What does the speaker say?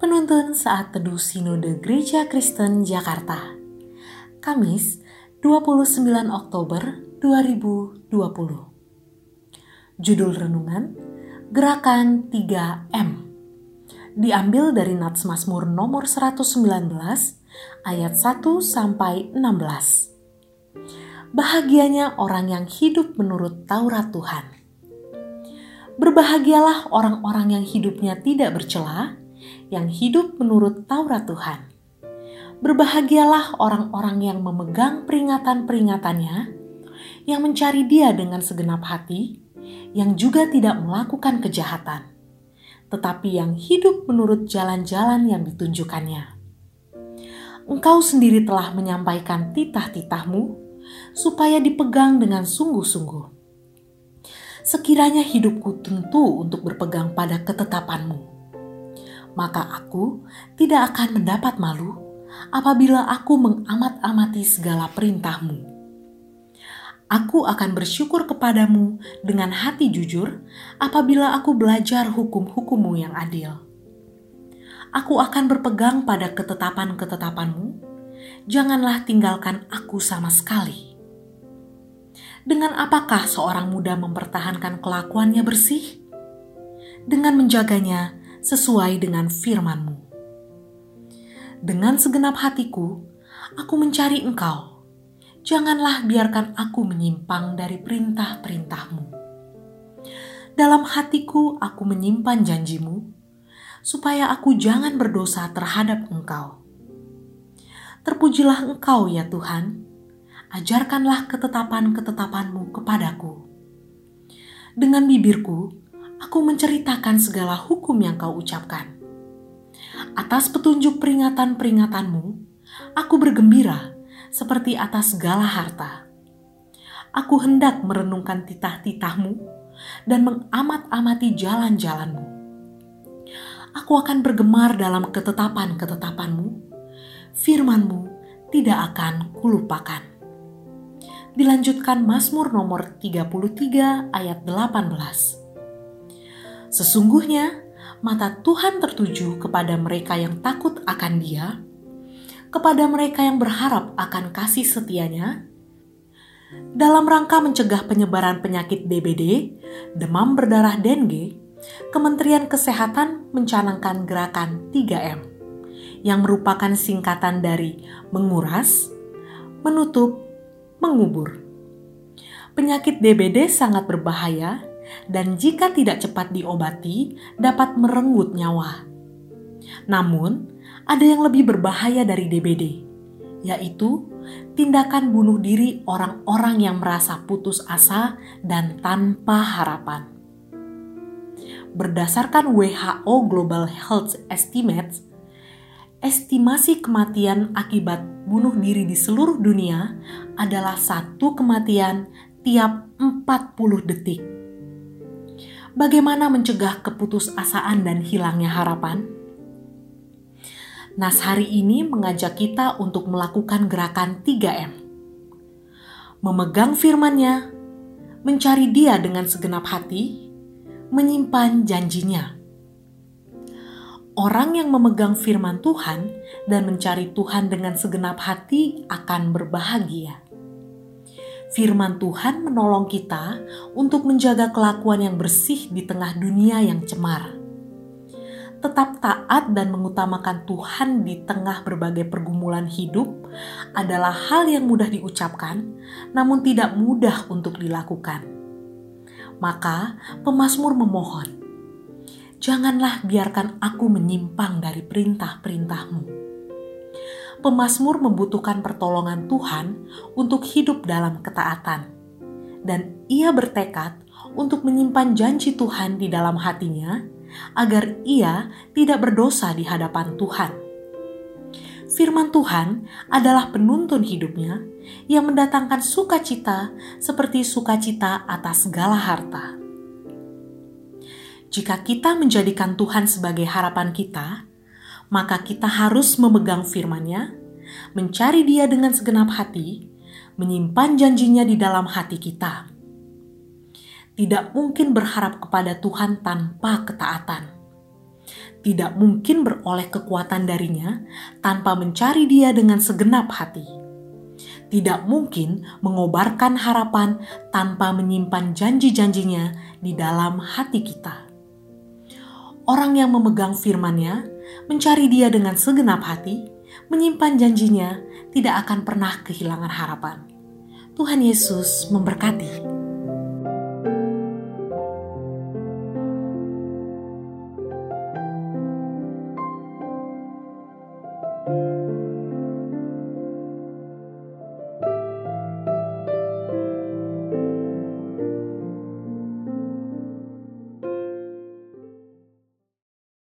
Penuntun Saat Teduh Sinode Gereja Kristen Jakarta. Kamis 29 Oktober 2020 Judul Renungan Gerakan 3M Diambil dari Nats Mazmur nomor 119 ayat 1 sampai 16 Bahagianya orang yang hidup menurut Taurat Tuhan. Berbahagialah orang-orang yang hidupnya tidak bercela, yang hidup menurut Taurat Tuhan. Berbahagialah orang-orang yang memegang peringatan-peringatannya, yang mencari Dia dengan segenap hati, yang juga tidak melakukan kejahatan, tetapi yang hidup menurut jalan-jalan yang ditunjukkannya. Engkau sendiri telah menyampaikan titah-titahmu supaya dipegang dengan sungguh-sungguh. Sekiranya hidupku tentu untuk berpegang pada ketetapanmu maka aku tidak akan mendapat malu apabila aku mengamat-amati segala perintahmu. Aku akan bersyukur kepadamu dengan hati jujur apabila aku belajar hukum-hukummu yang adil. Aku akan berpegang pada ketetapan-ketetapanmu, janganlah tinggalkan aku sama sekali. Dengan apakah seorang muda mempertahankan kelakuannya bersih? Dengan menjaganya sesuai dengan firman-Mu. Dengan segenap hatiku, aku mencari Engkau. Janganlah biarkan aku menyimpang dari perintah-perintah-Mu. Dalam hatiku aku menyimpan janjimu, supaya aku jangan berdosa terhadap Engkau. Terpujilah Engkau ya Tuhan, ajarkanlah ketetapan-ketetapanmu kepadaku. Dengan bibirku, aku menceritakan segala hukum yang kau ucapkan. Atas petunjuk peringatan-peringatanmu, aku bergembira seperti atas segala harta. Aku hendak merenungkan titah-titahmu dan mengamat-amati jalan-jalanmu. Aku akan bergemar dalam ketetapan-ketetapanmu, firmanmu tidak akan kulupakan. Dilanjutkan Mazmur nomor 33 ayat 18. Sesungguhnya, mata Tuhan tertuju kepada mereka yang takut akan Dia, kepada mereka yang berharap akan kasih setianya, dalam rangka mencegah penyebaran penyakit DBD, demam berdarah dengue, Kementerian Kesehatan mencanangkan gerakan 3M, yang merupakan singkatan dari menguras, menutup, mengubur. Penyakit DBD sangat berbahaya dan jika tidak cepat diobati dapat merenggut nyawa. Namun, ada yang lebih berbahaya dari DBD, yaitu tindakan bunuh diri orang-orang yang merasa putus asa dan tanpa harapan. Berdasarkan WHO Global Health Estimates, estimasi kematian akibat bunuh diri di seluruh dunia adalah satu kematian tiap 40 detik bagaimana mencegah keputusasaan dan hilangnya harapan? Nas hari ini mengajak kita untuk melakukan gerakan 3M. Memegang firman-Nya, mencari Dia dengan segenap hati, menyimpan janjinya. Orang yang memegang firman Tuhan dan mencari Tuhan dengan segenap hati akan berbahagia firman Tuhan menolong kita untuk menjaga kelakuan yang bersih di tengah dunia yang cemar. Tetap taat dan mengutamakan Tuhan di tengah berbagai pergumulan hidup adalah hal yang mudah diucapkan, namun tidak mudah untuk dilakukan. Maka, pemazmur memohon, "Janganlah biarkan aku menyimpang dari perintah-perintahmu." Pemazmur membutuhkan pertolongan Tuhan untuk hidup dalam ketaatan, dan ia bertekad untuk menyimpan janji Tuhan di dalam hatinya agar ia tidak berdosa di hadapan Tuhan. Firman Tuhan adalah penuntun hidupnya yang mendatangkan sukacita seperti sukacita atas segala harta. Jika kita menjadikan Tuhan sebagai harapan kita, maka kita harus memegang firman-Nya, mencari Dia dengan segenap hati, menyimpan janjinya di dalam hati kita. Tidak mungkin berharap kepada Tuhan tanpa ketaatan. Tidak mungkin beroleh kekuatan darinya tanpa mencari Dia dengan segenap hati. Tidak mungkin mengobarkan harapan tanpa menyimpan janji-janjinya di dalam hati kita. Orang yang memegang firman-Nya, mencari Dia dengan segenap hati, menyimpan janjinya, tidak akan pernah kehilangan harapan. Tuhan Yesus memberkati.